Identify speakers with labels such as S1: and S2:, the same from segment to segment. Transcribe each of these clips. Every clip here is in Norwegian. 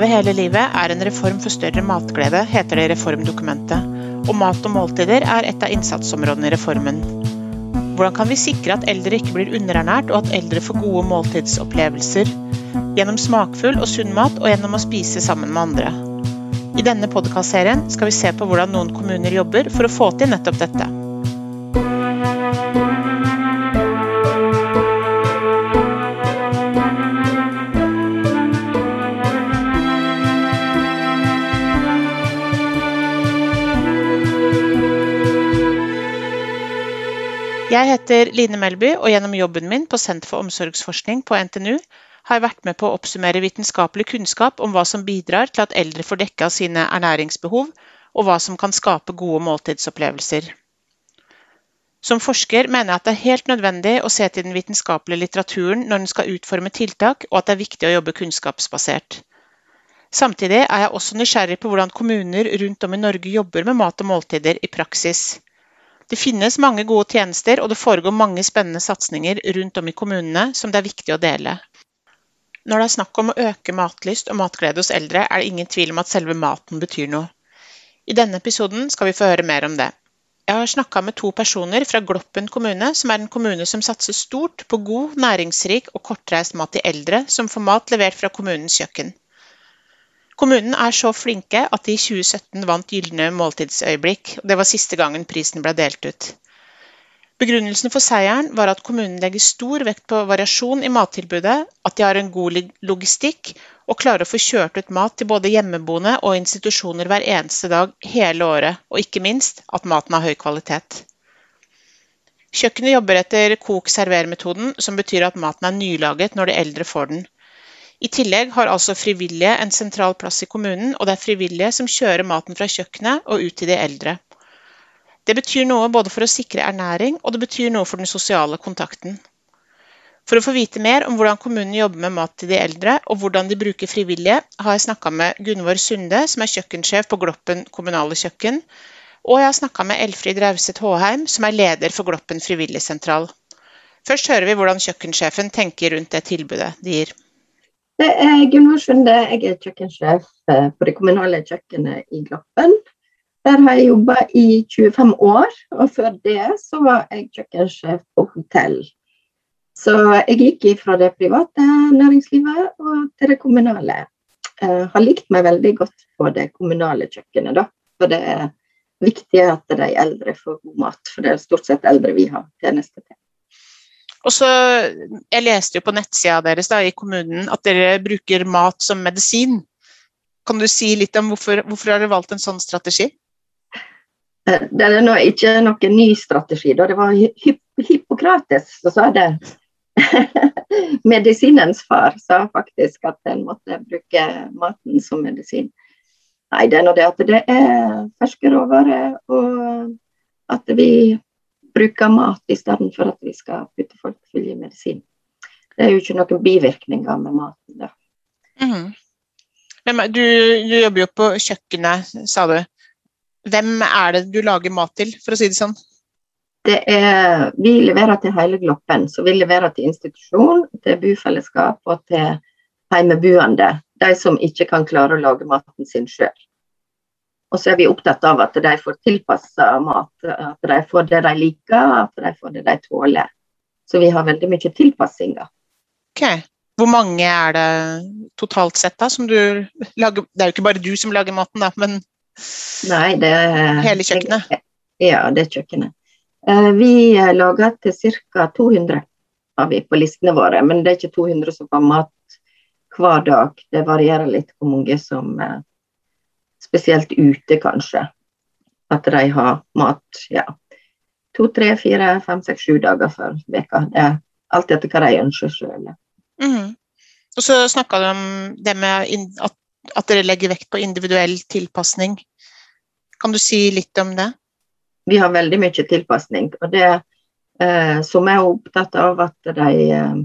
S1: Leve hele livet er en reform for større matglede, heter det i reformdokumentet. Og mat og måltider er et av innsatsområdene i reformen. Hvordan kan vi sikre at eldre ikke blir underernært, og at eldre får gode måltidsopplevelser? Gjennom smakfull og sunn mat, og gjennom å spise sammen med andre. I denne podkastserien skal vi se på hvordan noen kommuner jobber for å få til nettopp dette. Jeg heter Line Melby, og gjennom jobben min på Senter for omsorgsforskning på NTNU har jeg vært med på å oppsummere vitenskapelig kunnskap om hva som bidrar til at eldre får dekka sine ernæringsbehov, og hva som kan skape gode måltidsopplevelser. Som forsker mener jeg at det er helt nødvendig å se til den vitenskapelige litteraturen når den skal utforme tiltak, og at det er viktig å jobbe kunnskapsbasert. Samtidig er jeg også nysgjerrig på hvordan kommuner rundt om i Norge jobber med mat og måltider i praksis. Det finnes mange gode tjenester, og det foregår mange spennende satsinger rundt om i kommunene som det er viktig å dele. Når det er snakk om å øke matlyst og matglede hos eldre, er det ingen tvil om at selve maten betyr noe. I denne episoden skal vi få høre mer om det. Jeg har snakka med to personer fra Gloppen kommune, som er en kommune som satser stort på god, næringsrik og kortreist mat til eldre, som får mat levert fra kommunens kjøkken. Kommunen er så flinke at de i 2017 vant Gylne måltidsøyeblikk. og Det var siste gangen prisen ble delt ut. Begrunnelsen for seieren var at kommunen legger stor vekt på variasjon i mattilbudet, at de har en god logistikk og klarer å få kjørt ut mat til både hjemmeboende og institusjoner hver eneste dag hele året, og ikke minst at maten har høy kvalitet. Kjøkkenet jobber etter kok-server-metoden, som betyr at maten er nylaget når de eldre får den. I tillegg har altså frivillige en sentral plass i kommunen, og det er frivillige som kjører maten fra kjøkkenet og ut til de eldre. Det betyr noe både for å sikre ernæring, og det betyr noe for den sosiale kontakten. For å få vite mer om hvordan kommunen jobber med mat til de eldre, og hvordan de bruker frivillige, har jeg snakka med Gunvor Sunde, som er kjøkkensjef på Gloppen kommunale kjøkken, og jeg har snakka med Elfrid Rauseth Håheim, som er leder for Gloppen frivilligsentral. Først hører vi hvordan kjøkkensjefen tenker rundt det tilbudet de gir.
S2: Det er Gunvor Sunde, jeg er kjøkkensjef eh, på det kommunale kjøkkenet i Gloppen. Der har jeg jobba i 25 år, og før det så var jeg kjøkkensjef på hotell. Så jeg gikk fra det private næringslivet og til det kommunale. Jeg har likt meg veldig godt på det kommunale kjøkkenet, da. For det er viktig at de eldre får god mat, for det er stort sett eldre vi har tjeneste til.
S1: Og så, Jeg leste jo på nettsida deres da, i kommunen at dere bruker mat som medisin. Kan du si litt om hvorfor, hvorfor har dere valgt en sånn strategi?
S2: Eh, det er ikke noen ny strategi. Da. Det var Hippokrates som sa det. Medisinens far sa faktisk at en måtte bruke maten som medisin. Nei, det er nå det at det er ferske råvarer, og at vi bruke mat i stedet for at vi skal putte folk full i medisin. Det er jo ikke noen bivirkninger med maten. da. Mm.
S1: Du, du, jobber jo på kjøkkenet, sa du. Hvem er det du lager mat til, for å si det sånn?
S2: Det er, vi leverer til hele Gloppen, så vi leverer til institusjon, til bufellesskap og til heimebuende. De som ikke kan klare å lage maten sin sjøl. Og så er vi opptatt av at de får tilpassa mat, at de får det de liker, at de får det de tåler. Så vi har veldig mye tilpassinger.
S1: Okay. Hvor mange er det totalt sett da, som du lager Det er jo ikke bare du som lager maten, da, men
S2: Nei, det er
S1: Hele kjøkkenet?
S2: Ja, det er kjøkkenet. Eh, vi lager til ca. 200 har vi på listene våre, men det er ikke 200 som får mat hver dag. Det varierer litt hvor mange som eh, Spesielt ute, kanskje. At de har mat ja, to, tre, fire, fem, seks, sju dager før veka. Det er alt etter hva de ønsker sjøl.
S1: Mm. Og så snakka du om det med at, at, dere legger vekt på individuell tilpasning. Kan du si litt om det?
S2: Vi har veldig mye tilpasning. Og det eh, som er opptatt av at de eh,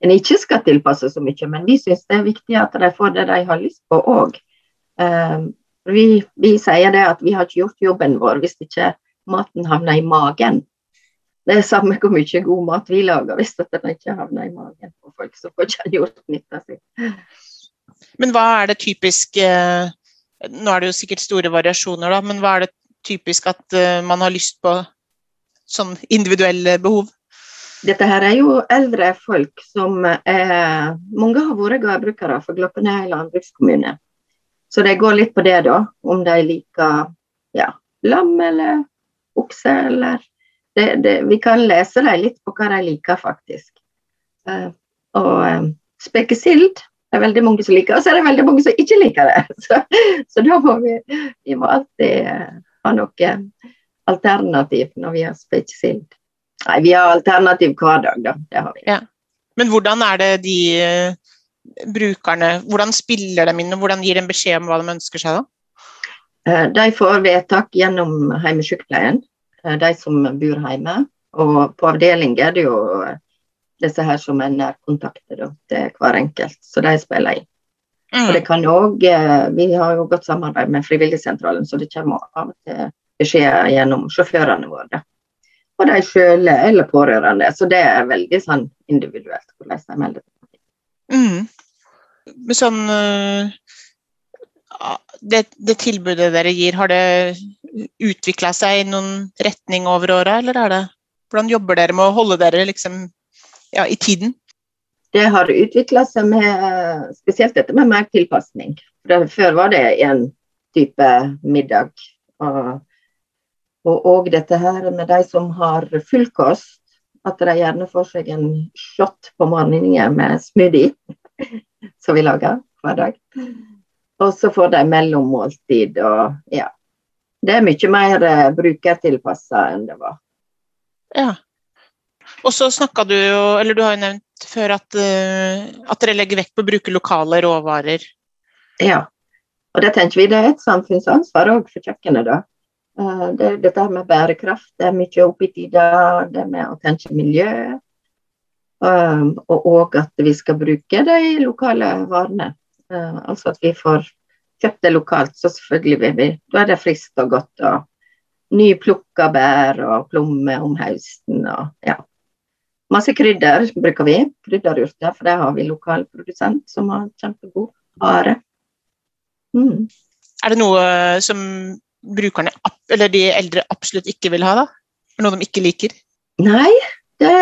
S2: en ikke skal tilpasse så mye, men vi syns det er viktig at de får det de har lyst på òg. Vi, vi, sier det at vi har ikke gjort jobben vår hvis ikke maten havner i magen. Det er samme hvor mye god mat vi lager, hvis den ikke havner i magen på folk, så får ikke gjort nytta si.
S1: Men hva er det typisk Nå er det jo sikkert store variasjoner, da, men hva er det typisk at man har lyst på sånn individuelle behov?
S2: Dette her er jo eldre folk som er Mange har vært gårdbrukere for Gloppenøy landbrukskommune. Så det går litt på det, da. Om de liker ja, lam eller okse eller det, det, Vi kan lese dem litt på hva de liker, faktisk. Uh, og um, spekesild det er veldig mange som liker, og så er det veldig mange som ikke liker det. Så, så da må vi, vi må alltid uh, ha noe alternativ når vi har spekesild. Nei, vi har alternativ hver dag, da. Det har vi.
S1: Ja. Men hvordan er det de uh, brukerne Hvordan spiller de inn, og hvordan gir de beskjed om hva de ønsker seg, da?
S2: Eh, de får vedtak gjennom heimesykepleien, eh, de som bor hjemme. Og på avdeling er det jo disse her som er nærkontakter til hver enkelt, så de spiller inn. Mm. Og det kan også, eh, Vi har jo godt samarbeid med Frivilligsentralen, så det kommer av og til beskjeder gjennom sjåførene våre og de sjøl eller pårørende. Så det er veldig sånn individuelt hvordan de melder seg.
S1: Mm. Men sånn eh, det, det, tilbudet dere gir, har det utvikla seg i noen retning over åra, eller er det Hvordan jobber dere med å holde dere liksom, ja, i tiden?
S2: Det har utvikla seg med spesielt dette med mer tilpasning. Før var det en type middag. Og og òg dette her med de som har fullkost, at de gjerne får seg en shot på morgenen med smoothie, som vi lager hver dag. Og så får de mellommåltid og ja. Det er mye mer eh, brukertilpassa enn det var.
S1: Ja. Og så snakka du jo, eller du har jo nevnt før at, uh, at dere legger vekt på å bruke lokale råvarer.
S2: Ja. Og det tenker vi det er et samfunnsansvar òg for kjøkkenet, da. Eh, det, dette med bærekraft det er mye oppe i tida. Det med å tenke miljø. Um, og òg at vi skal bruke de lokale varene. Uh, altså at vi får kjøpt det lokalt. Så selvfølgelig vil vi Da er det friskt og godt. og Nyplukka bær og plommer om høsten. og ja. Masse krydder bruker vi. Krydderurter, for det har vi lokal produsent som har kjempegod vare. Mm.
S1: Er det noe som brukerne, eller de eldre absolutt ikke vil ha, da? Noe de ikke liker?
S2: Nei, det,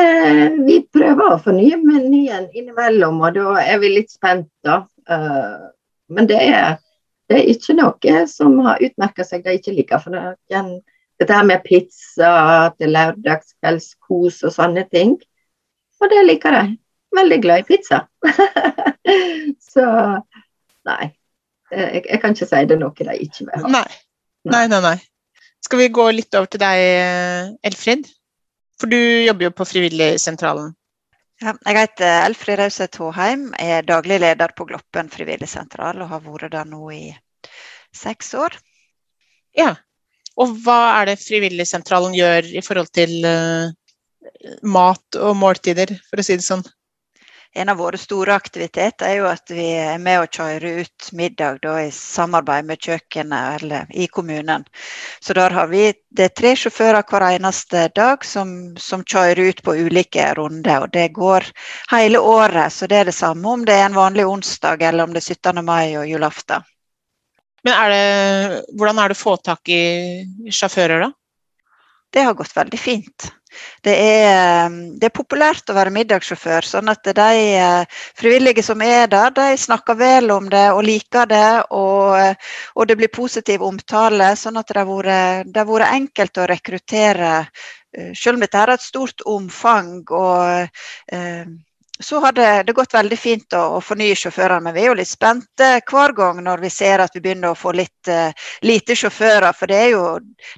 S2: vi prøver å fornye menyen innimellom, og da er vi litt spent, da. Uh, men det er, det er, ikke noe som har utmerka seg de ikke liker. For det, dette her med pizza til lørdagskveldskos og sånne ting, og det liker de. Veldig glad i pizza. Så nei. Jeg, jeg, kan ikke si det er noe de ikke vil ha.
S1: Nei. Nei, nei, nei. Skal vi gå litt over til deg, Elfrid? For du jobber jo på Frivilligsentralen.
S3: Ja, jeg heter Elfrid Rauseth Håheim, er daglig leder på Gloppen frivilligsentral og har vært der nå i seks år.
S1: Ja, og hva er det Frivilligsentralen gjør i forhold til uh, mat og måltider, for å si det sånn?
S3: En av våre store aktiviteter er jo at vi er med å kjøre ut middag da, i samarbeid med kjøkkenet eller i kommunen. Så der har vi det er tre sjåfører hver eneste dag som, som kjører ut på ulike runder. Og det går hele året, så det er det samme om det er en vanlig onsdag eller om det er 17. mai og julaften.
S1: Men er det, hvordan er det å få tak i sjåfører, da?
S3: Det har gått veldig fint. Det er, det er, populært å være middagssjåfør. sånn at de eh, frivillige som er der, de snakker vel om det og liker det. Og, og det blir positiv omtale. sånn at det har vært, vært enkelt å rekruttere, eh, selv om dette er et stort omfang. og eh, så har det, det, gått veldig fint å, å fornye sjåførene, men vi er jo litt spente hver gang når vi ser at vi begynner å få litt uh, lite sjåfører. For det er jo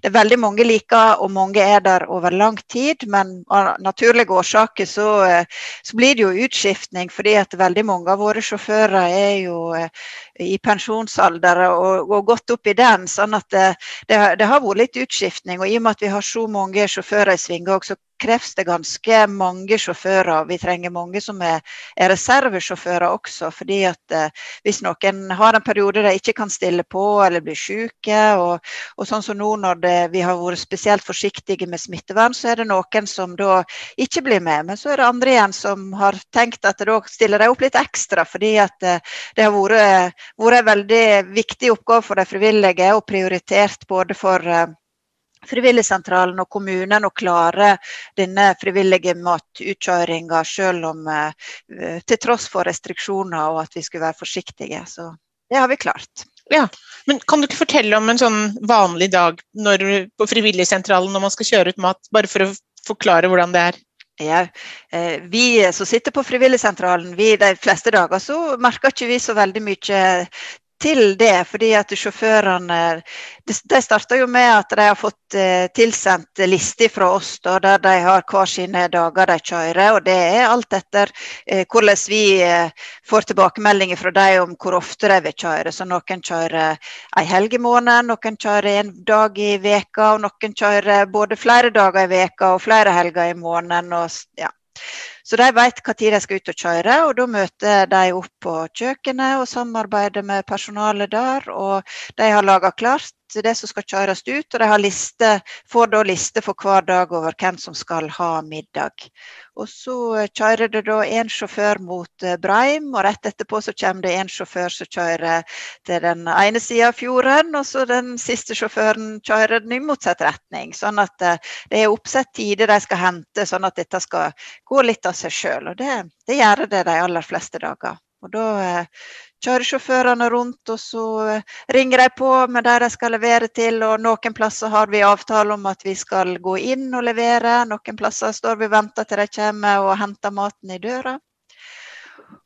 S3: det er veldig mange liker, og mange er der over lang tid. Men av naturlige årsaker så, uh, så blir det jo utskiftning, fordi at veldig mange av våre sjåfører er jo uh, i pensjonsalder og, og, gått opp i den. sånn at det, det, det, har vært litt utskiftning. Og i og med at vi har så mange sjåfører i sving så kreves det ganske mange sjåfører. Vi trenger mange som er, er reservesjåfører også. fordi at eh, Hvis noen har en periode de ikke kan stille på eller blir syke, og, og sånn som nå når det, vi har vært spesielt forsiktige med smittevern, så er det noen som da ikke blir med. Men så er det andre igjen som har tenkt at da stiller de opp litt ekstra, fordi at eh, det har vært, vært en veldig viktig oppgave for de frivillige og prioritert både for eh, Frivilligsentralen og kommunen å klare denne frivillige matutkjøringa, selv om eh, til tross for restriksjoner og at vi skulle være forsiktige. Så det har vi klart.
S1: Ja, men Kan du ikke fortelle om en sånn vanlig dag når, på Frivilligsentralen når man skal kjøre ut mat, bare for å forklare hvordan det er?
S3: Ja, eh, Vi som sitter på Frivilligsentralen, vi de fleste dager så merker ikke vi så veldig mye til det, fordi at sjåførene De starta jo med at de har fått eh, tilsendt liste fra oss da, der de har hver sine dager de kjører. og Det er alt etter eh, hvordan vi eh, får tilbakemeldinger fra dem om hvor ofte de vil kjøre. Så Noen kjører en helg i måneden, noen kjører en dag i veka, og noen kjører både flere dager i veka og flere helger i måneden. Og, ja. Så de vet når de skal ut og kjøre, og da møter de opp på kjøkkenet og samarbeider med personalet der. Og de har laga klart det som skal kjøres ut, og de liste, får da liste for hver dag over hvem som skal ha middag. Og så kjører det da én sjåfør mot eh, Breim, og rett etterpå så kommer det en sjåfør som kjører til den ene sida av fjorden, og så den siste sjåføren kjører den i motsatt retning. Sånn at eh, det er oppsett tider de skal hente, sånn at dette skal gå litt av seg sjøl. Og det, det gjør det de aller fleste dager. Og da eh, kjører sjåførene rundt, og så eh, ringer de på med der de skal levere til. Og noen plasser har vi avtale om at vi skal gå inn og levere. Noen plasser står vi og venter til de kommer og henter maten i døra.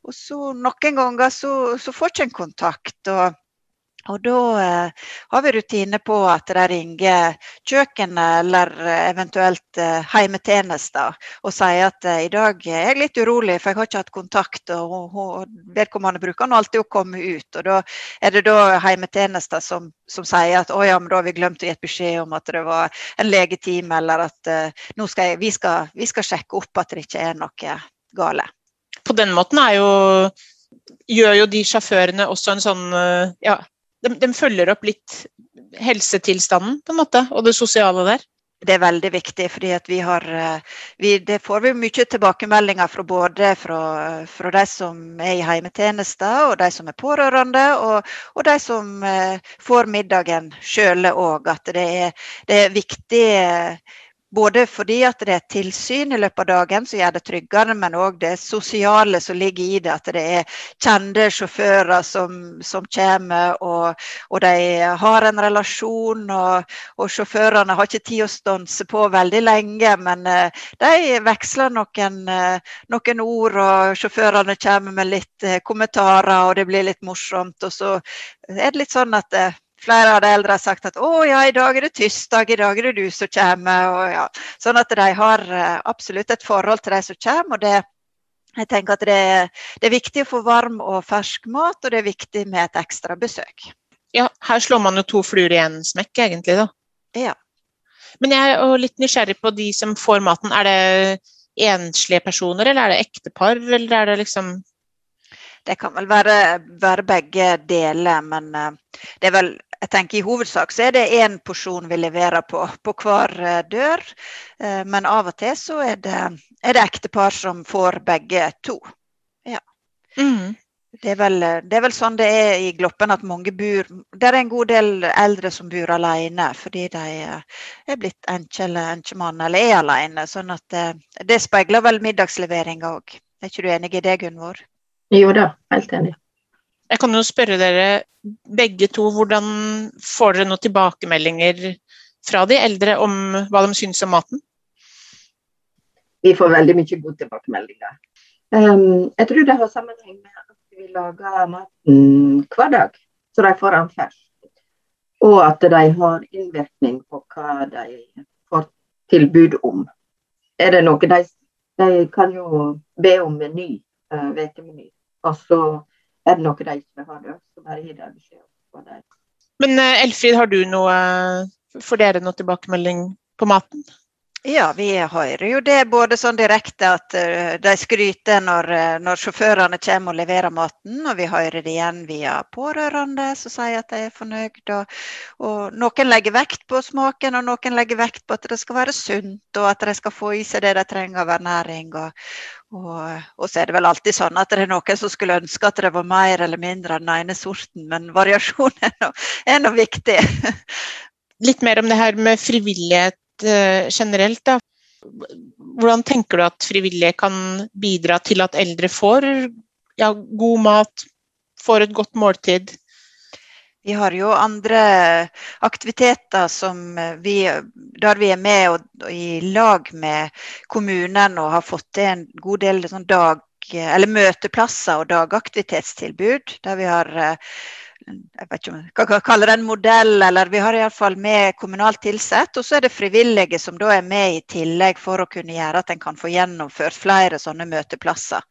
S3: Og så noen ganger så, så får ikke en kontakt. og og da eh, har vi rutine på at de ringer kjøkkenet eller eventuelt eh, heimetjenester og sier at eh, i dag er jeg litt urolig, for jeg har ikke hatt kontakt. Og, og vedkommende bruker nå alltid å komme ut. Og da er det da heimetjenester som, som sier at å ja, men da har vi glemt å gi beskjed om at det var en legetime, eller at eh, nå skal jeg, vi, skal, vi skal sjekke opp at det ikke er noe gale.
S1: På den måten er jo gjør jo de sjåførene også en sånn ja, de, de, følger opp litt helsetilstanden på en måte, og det sosiale der?
S3: Det er veldig viktig, fordi vi eh, vi, det får vi mye tilbakemeldinger fra både fra, fra de som er i heimetjenester, og de som er pårørende, og, og de som eh, får middagen sjøl òg. At det er, det er viktig eh, både fordi at det er tilsyn i løpet av dagen som gjør det tryggere, men òg det sosiale som ligger i det. At det er kjente sjåfører som, som kommer, og, og, de har en relasjon. Og, og sjåførene har ikke tid å stanse på veldig lenge, men uh, de veksler noen, uh, noen, ord, og sjåførene kommer med litt uh, kommentarer, og det blir litt morsomt. Og så er det litt sånn at Flere av de eldre har sagt at å ja, i dag er det tirsdag, i dag er det du som kommer. Og, ja. Sånn at de har eh, absolutt et forhold til de som kommer. og det jeg tenker at det er, det er, viktig å få varm og fersk mat, og det er viktig med et ekstra besøk.
S1: Ja, her slår man jo to fluer i en smekk, egentlig, da.
S3: Ja.
S1: Men jeg er litt nysgjerrig på de som får maten. Er det enslige personer, eller er det ektepar, eller er det liksom
S3: Det kan vel være, være begge deler, men uh, det er vel jeg tenker I hovedsak så er det én porsjon vi leverer på, på hver eh, dør. Eh, men av og til så er det, er det ektepar som får begge to. Ja. Mm. Det, er vel, det, er vel, sånn det er i Gloppen at mange bor Det er en god del eldre som bor alene fordi de eh, er blitt enke eller enkemann eller er alene. Sånn at det, det speiler vel middagsleveringa òg. Er ikke du enig i det, Gunvor?
S2: Jo da, helt enig.
S1: Jeg kan jo spørre dere begge to, hvordan får dere noen tilbakemeldinger fra de eldre om hva de syns om maten?
S2: Vi får veldig mye gode tilbakemeldinger. Um, jeg tror det har sammenheng med at vi lager maten hver dag, så de får den fersk. Og at de har innvirkning på hva de får tilbud om. Er det noe de, de kan jo be om meny, ukemeny. Uh, og så er det noe de ikke vil ha, så bare gi dem beskjed.
S1: Men Elfrid, har du noe for dere noe tilbakemelding på maten?
S3: Ja, vi hører jo det både sånn direkte at uh, de skryter når, uh, når, sjåførene kommer og leverer maten, og vi hører det igjen via pårørende som sier at de er fornøyd. Og, og, noen legger vekt på smaken, og noen legger vekt på at det skal være sunt, og at de skal få i seg det de trenger av ernæring. Og, og, og, så er det vel alltid sånn at det er noen som skulle ønske at det var mer eller mindre av den ene sorten, men variasjon er nå, viktig.
S1: Litt mer om det her med frivillighet Eh, generelt, da. Hvordan tenker du at frivillige kan bidra til at eldre får ja, god mat, får et godt måltid?
S3: Vi har jo andre aktiviteter vi, der vi er med og, og i lag med kommunen og har fått til en god del sånn dag, møteplasser og dagaktivitetstilbud. Der vi har jeg vet ikke om jeg kan kalle det en modell, eller vi har iallfall med kommunalt tilsett. Og så er det frivillige som da er med i tillegg for å kunne gjøre at en kan få gjennomført flere sånne møteplasser.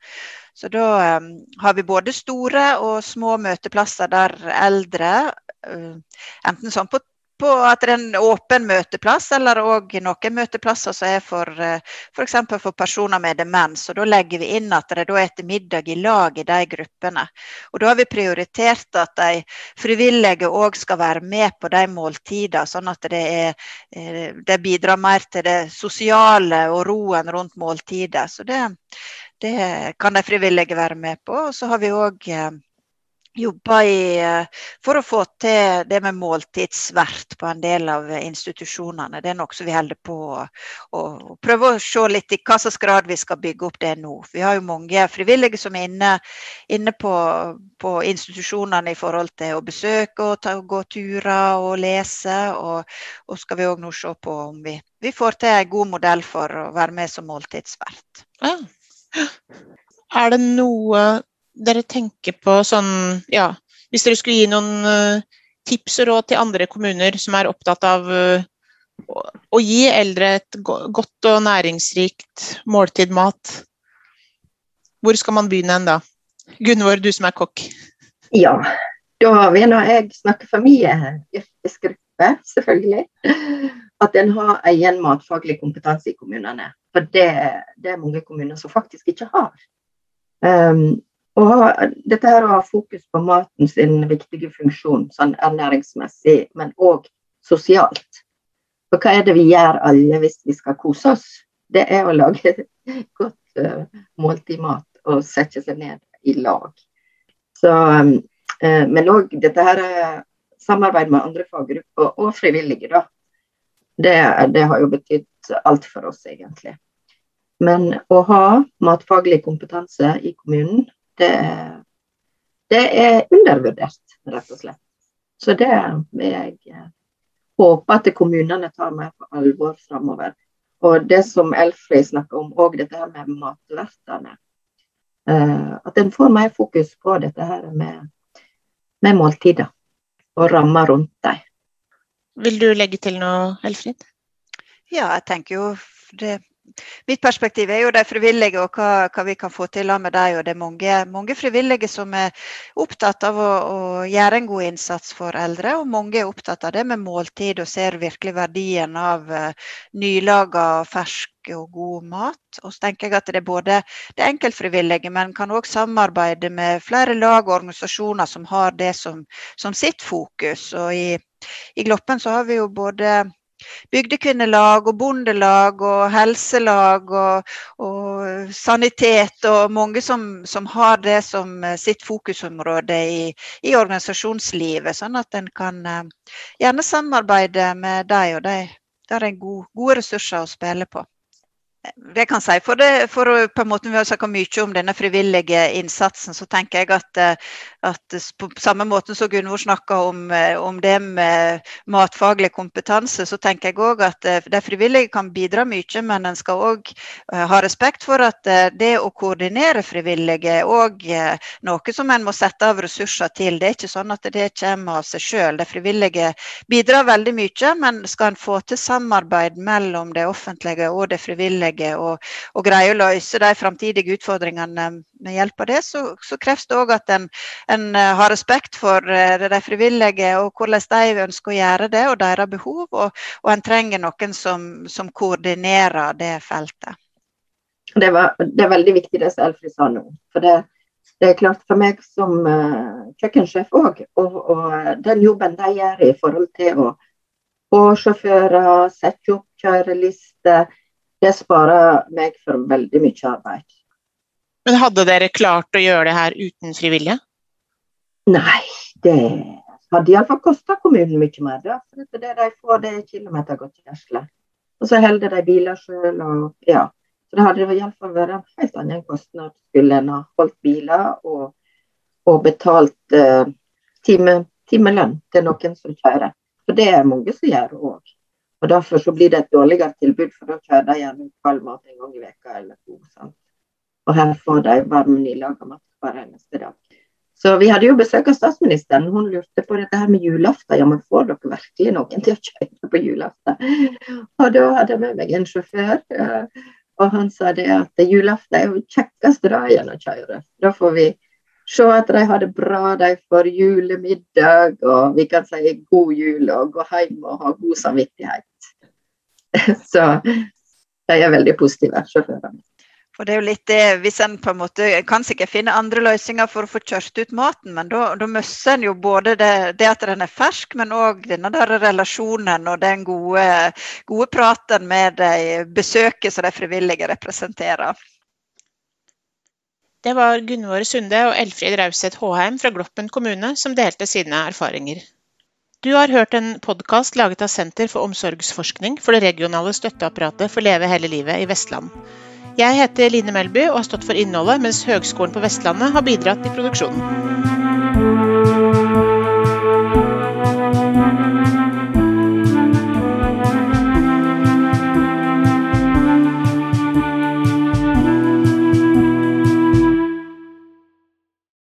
S3: Så da um, har vi både store og små møteplasser der eldre, uh, enten sånn på på at det er en åpen møteplass, eller òg noen møteplasser som er for f.eks. For, for personer med demens. og Da legger vi inn at det er etter middag i lag i de gruppene. Og Da har vi prioritert at de frivillige òg skal være med på de måltidene, sånn at det, er, eh, det, bidrar mer til det sosiale og roen rundt måltidet. Så det, det kan de frivillige være med på. Og så har vi òg jobba eh, for å få til det med måltidsvert på en del av institusjonene. Det er noe som vi holder på å prøve å se litt i hva slags grad vi skal bygge opp det nå. Vi har jo mange frivillige som er inne, inne på, på, institusjonene i forhold til å besøke og ta, gå turer og lese. Og, og skal vi òg nå se på om vi, vi, får til en god modell for å være med som måltidsvert. Ja.
S1: Er det noe dere tenker på sånn Ja, hvis dere skulle gi noen uh, tips og råd til andre kommuner som er opptatt av uh, å gi eldre et godt og næringsrikt måltid mat, hvor skal man begynne hen da? Gunvor, du som er kokk.
S2: Ja, da vil jeg snakke for min yrkesgruppe, selvfølgelig. At en har egen matfaglig kompetanse i kommunene. For det, det er mange kommuner som faktisk ikke har. Um, og dette her å ha fokus på maten sin viktige funksjon, sånn ernæringsmessig, men òg sosialt. For hva er det vi gjør alle hvis vi skal kose oss? Det er å lage et godt uh, måltid mat og sette seg ned i lag. Så, uh, men òg dette her samarbeid med andre faggrupper og frivillige, da. Det, det har jo betydd alt for oss, egentlig. Men å ha matfaglig kompetanse i kommunen det, det er undervurdert, rett og slett. Så det vil jeg eh, håpe at kommunene tar mer på alvor framover. Og det som Elfrid snakker om, òg dette her med matvertene. Uh, at en får mer fokus på dette her med, med måltider og rammer rundt dem.
S1: Vil du legge til noe, Elfrid?
S3: Ja, jeg tenker jo det Mitt perspektiv er jo de frivillige og hva, hva vi kan få til med dem. Og det er mange, mange frivillige som er opptatt av å, å, gjøre en god innsats for eldre. Og mange er opptatt av det med måltid og ser virkelig verdien av uh, nylaga, fersk og god mat. Og så tenker jeg at det er både det enkeltfrivillige, men kan òg samarbeide med flere lag og organisasjoner som har det som, som sitt fokus. Og i, i Gloppen så har vi jo både bygdekvinnelag og bondelag og helselag og, og sanitet og mange som, som, har det som sitt fokusområde i, i organisasjonslivet, sånn at en kan uh, gjerne samarbeide med dem, og de, har gode, gode ressurser å spille på det kan si. For, det, for på en måte Vi har snakka mye om denne frivillige innsatsen. Så tenker jeg at, at på samme måte som Gunvor snakka om, om, det med matfaglig kompetanse, så tenker jeg òg at de frivillige kan bidra mye, men en skal òg ha respekt for at det å koordinere frivillige er òg noe som en må sette av ressurser til. Det er ikke sånn at det kommer av seg sjøl. De frivillige bidrar veldig mye, men skal en få til samarbeid mellom det offentlige og det frivillige, og, og greie å løse de framtidige utfordringene med hjelp av det, så, så kreves det òg at en, en, eh, har respekt for eh, de frivillige og hvordan de ønsker å gjøre det, og deres behov. Og, og en trenger noen som, som koordinerer det feltet.
S2: Det, var, det, er veldig viktig det som Elfrid sa nå. For det, det, er klart for meg som uh, kjøkkensjef òg, og, og, den jobben de gjør i forhold til å få sjåfører, sette opp kjørelister, det sparer meg for veldig mye arbeid.
S1: Men hadde dere klart å gjøre det her uten frivillige?
S2: Nei, det hadde iallfall kosta kommunen mye mer. Da, for det de får, det er kilometergodtgjørelse. Og så holder de biler sjøl. Ja. Så det hadde iallfall vært en helt annen kostnad skulle en ha holdt biler og, og betalt uh, time, timelønn til noen som kjører. For det er mange som gjør òg. Og Derfor så blir det et dårligere tilbud, for da kjører de gjerne kald mat en gang i veka eller to. Sant? Og her får de varm, nylaga mat hver eneste dag. Så vi hadde jo besøk av statsministeren. Hun lurte på dette her med julaften. Ja, men får dere virkelig noen til å kjøre på julaften? Og da hadde jeg med meg en sjåfør, eh, og han sa det at julaften er jo kjekkeste dagen å kjøre. Da får vi se at de har det bra, de får julemiddag, og vi kan si god jul og gå hjem og ha god samvittighet. Så de er veldig positive, sjåførene.
S3: For det er jo litt det, hvis en på en måte kan sikkert finne andre løsninger for å få kjørt ut maten, men da, da mister en jo både det, det, at den er fersk, men òg denne der relasjonen og den gode, gode praten med de besøket som de frivillige representerer.
S1: Det var Gunvor Sunde og Elfrid Rauseth Håheim fra Gloppen kommune som delte sine erfaringer. Du har hørt en podkast laget av Senter for omsorgsforskning for det regionale støtteapparatet for Leve hele livet i Vestland. Jeg heter Line Melby og har stått for innholdet, mens Høgskolen på Vestlandet har bidratt i produksjonen.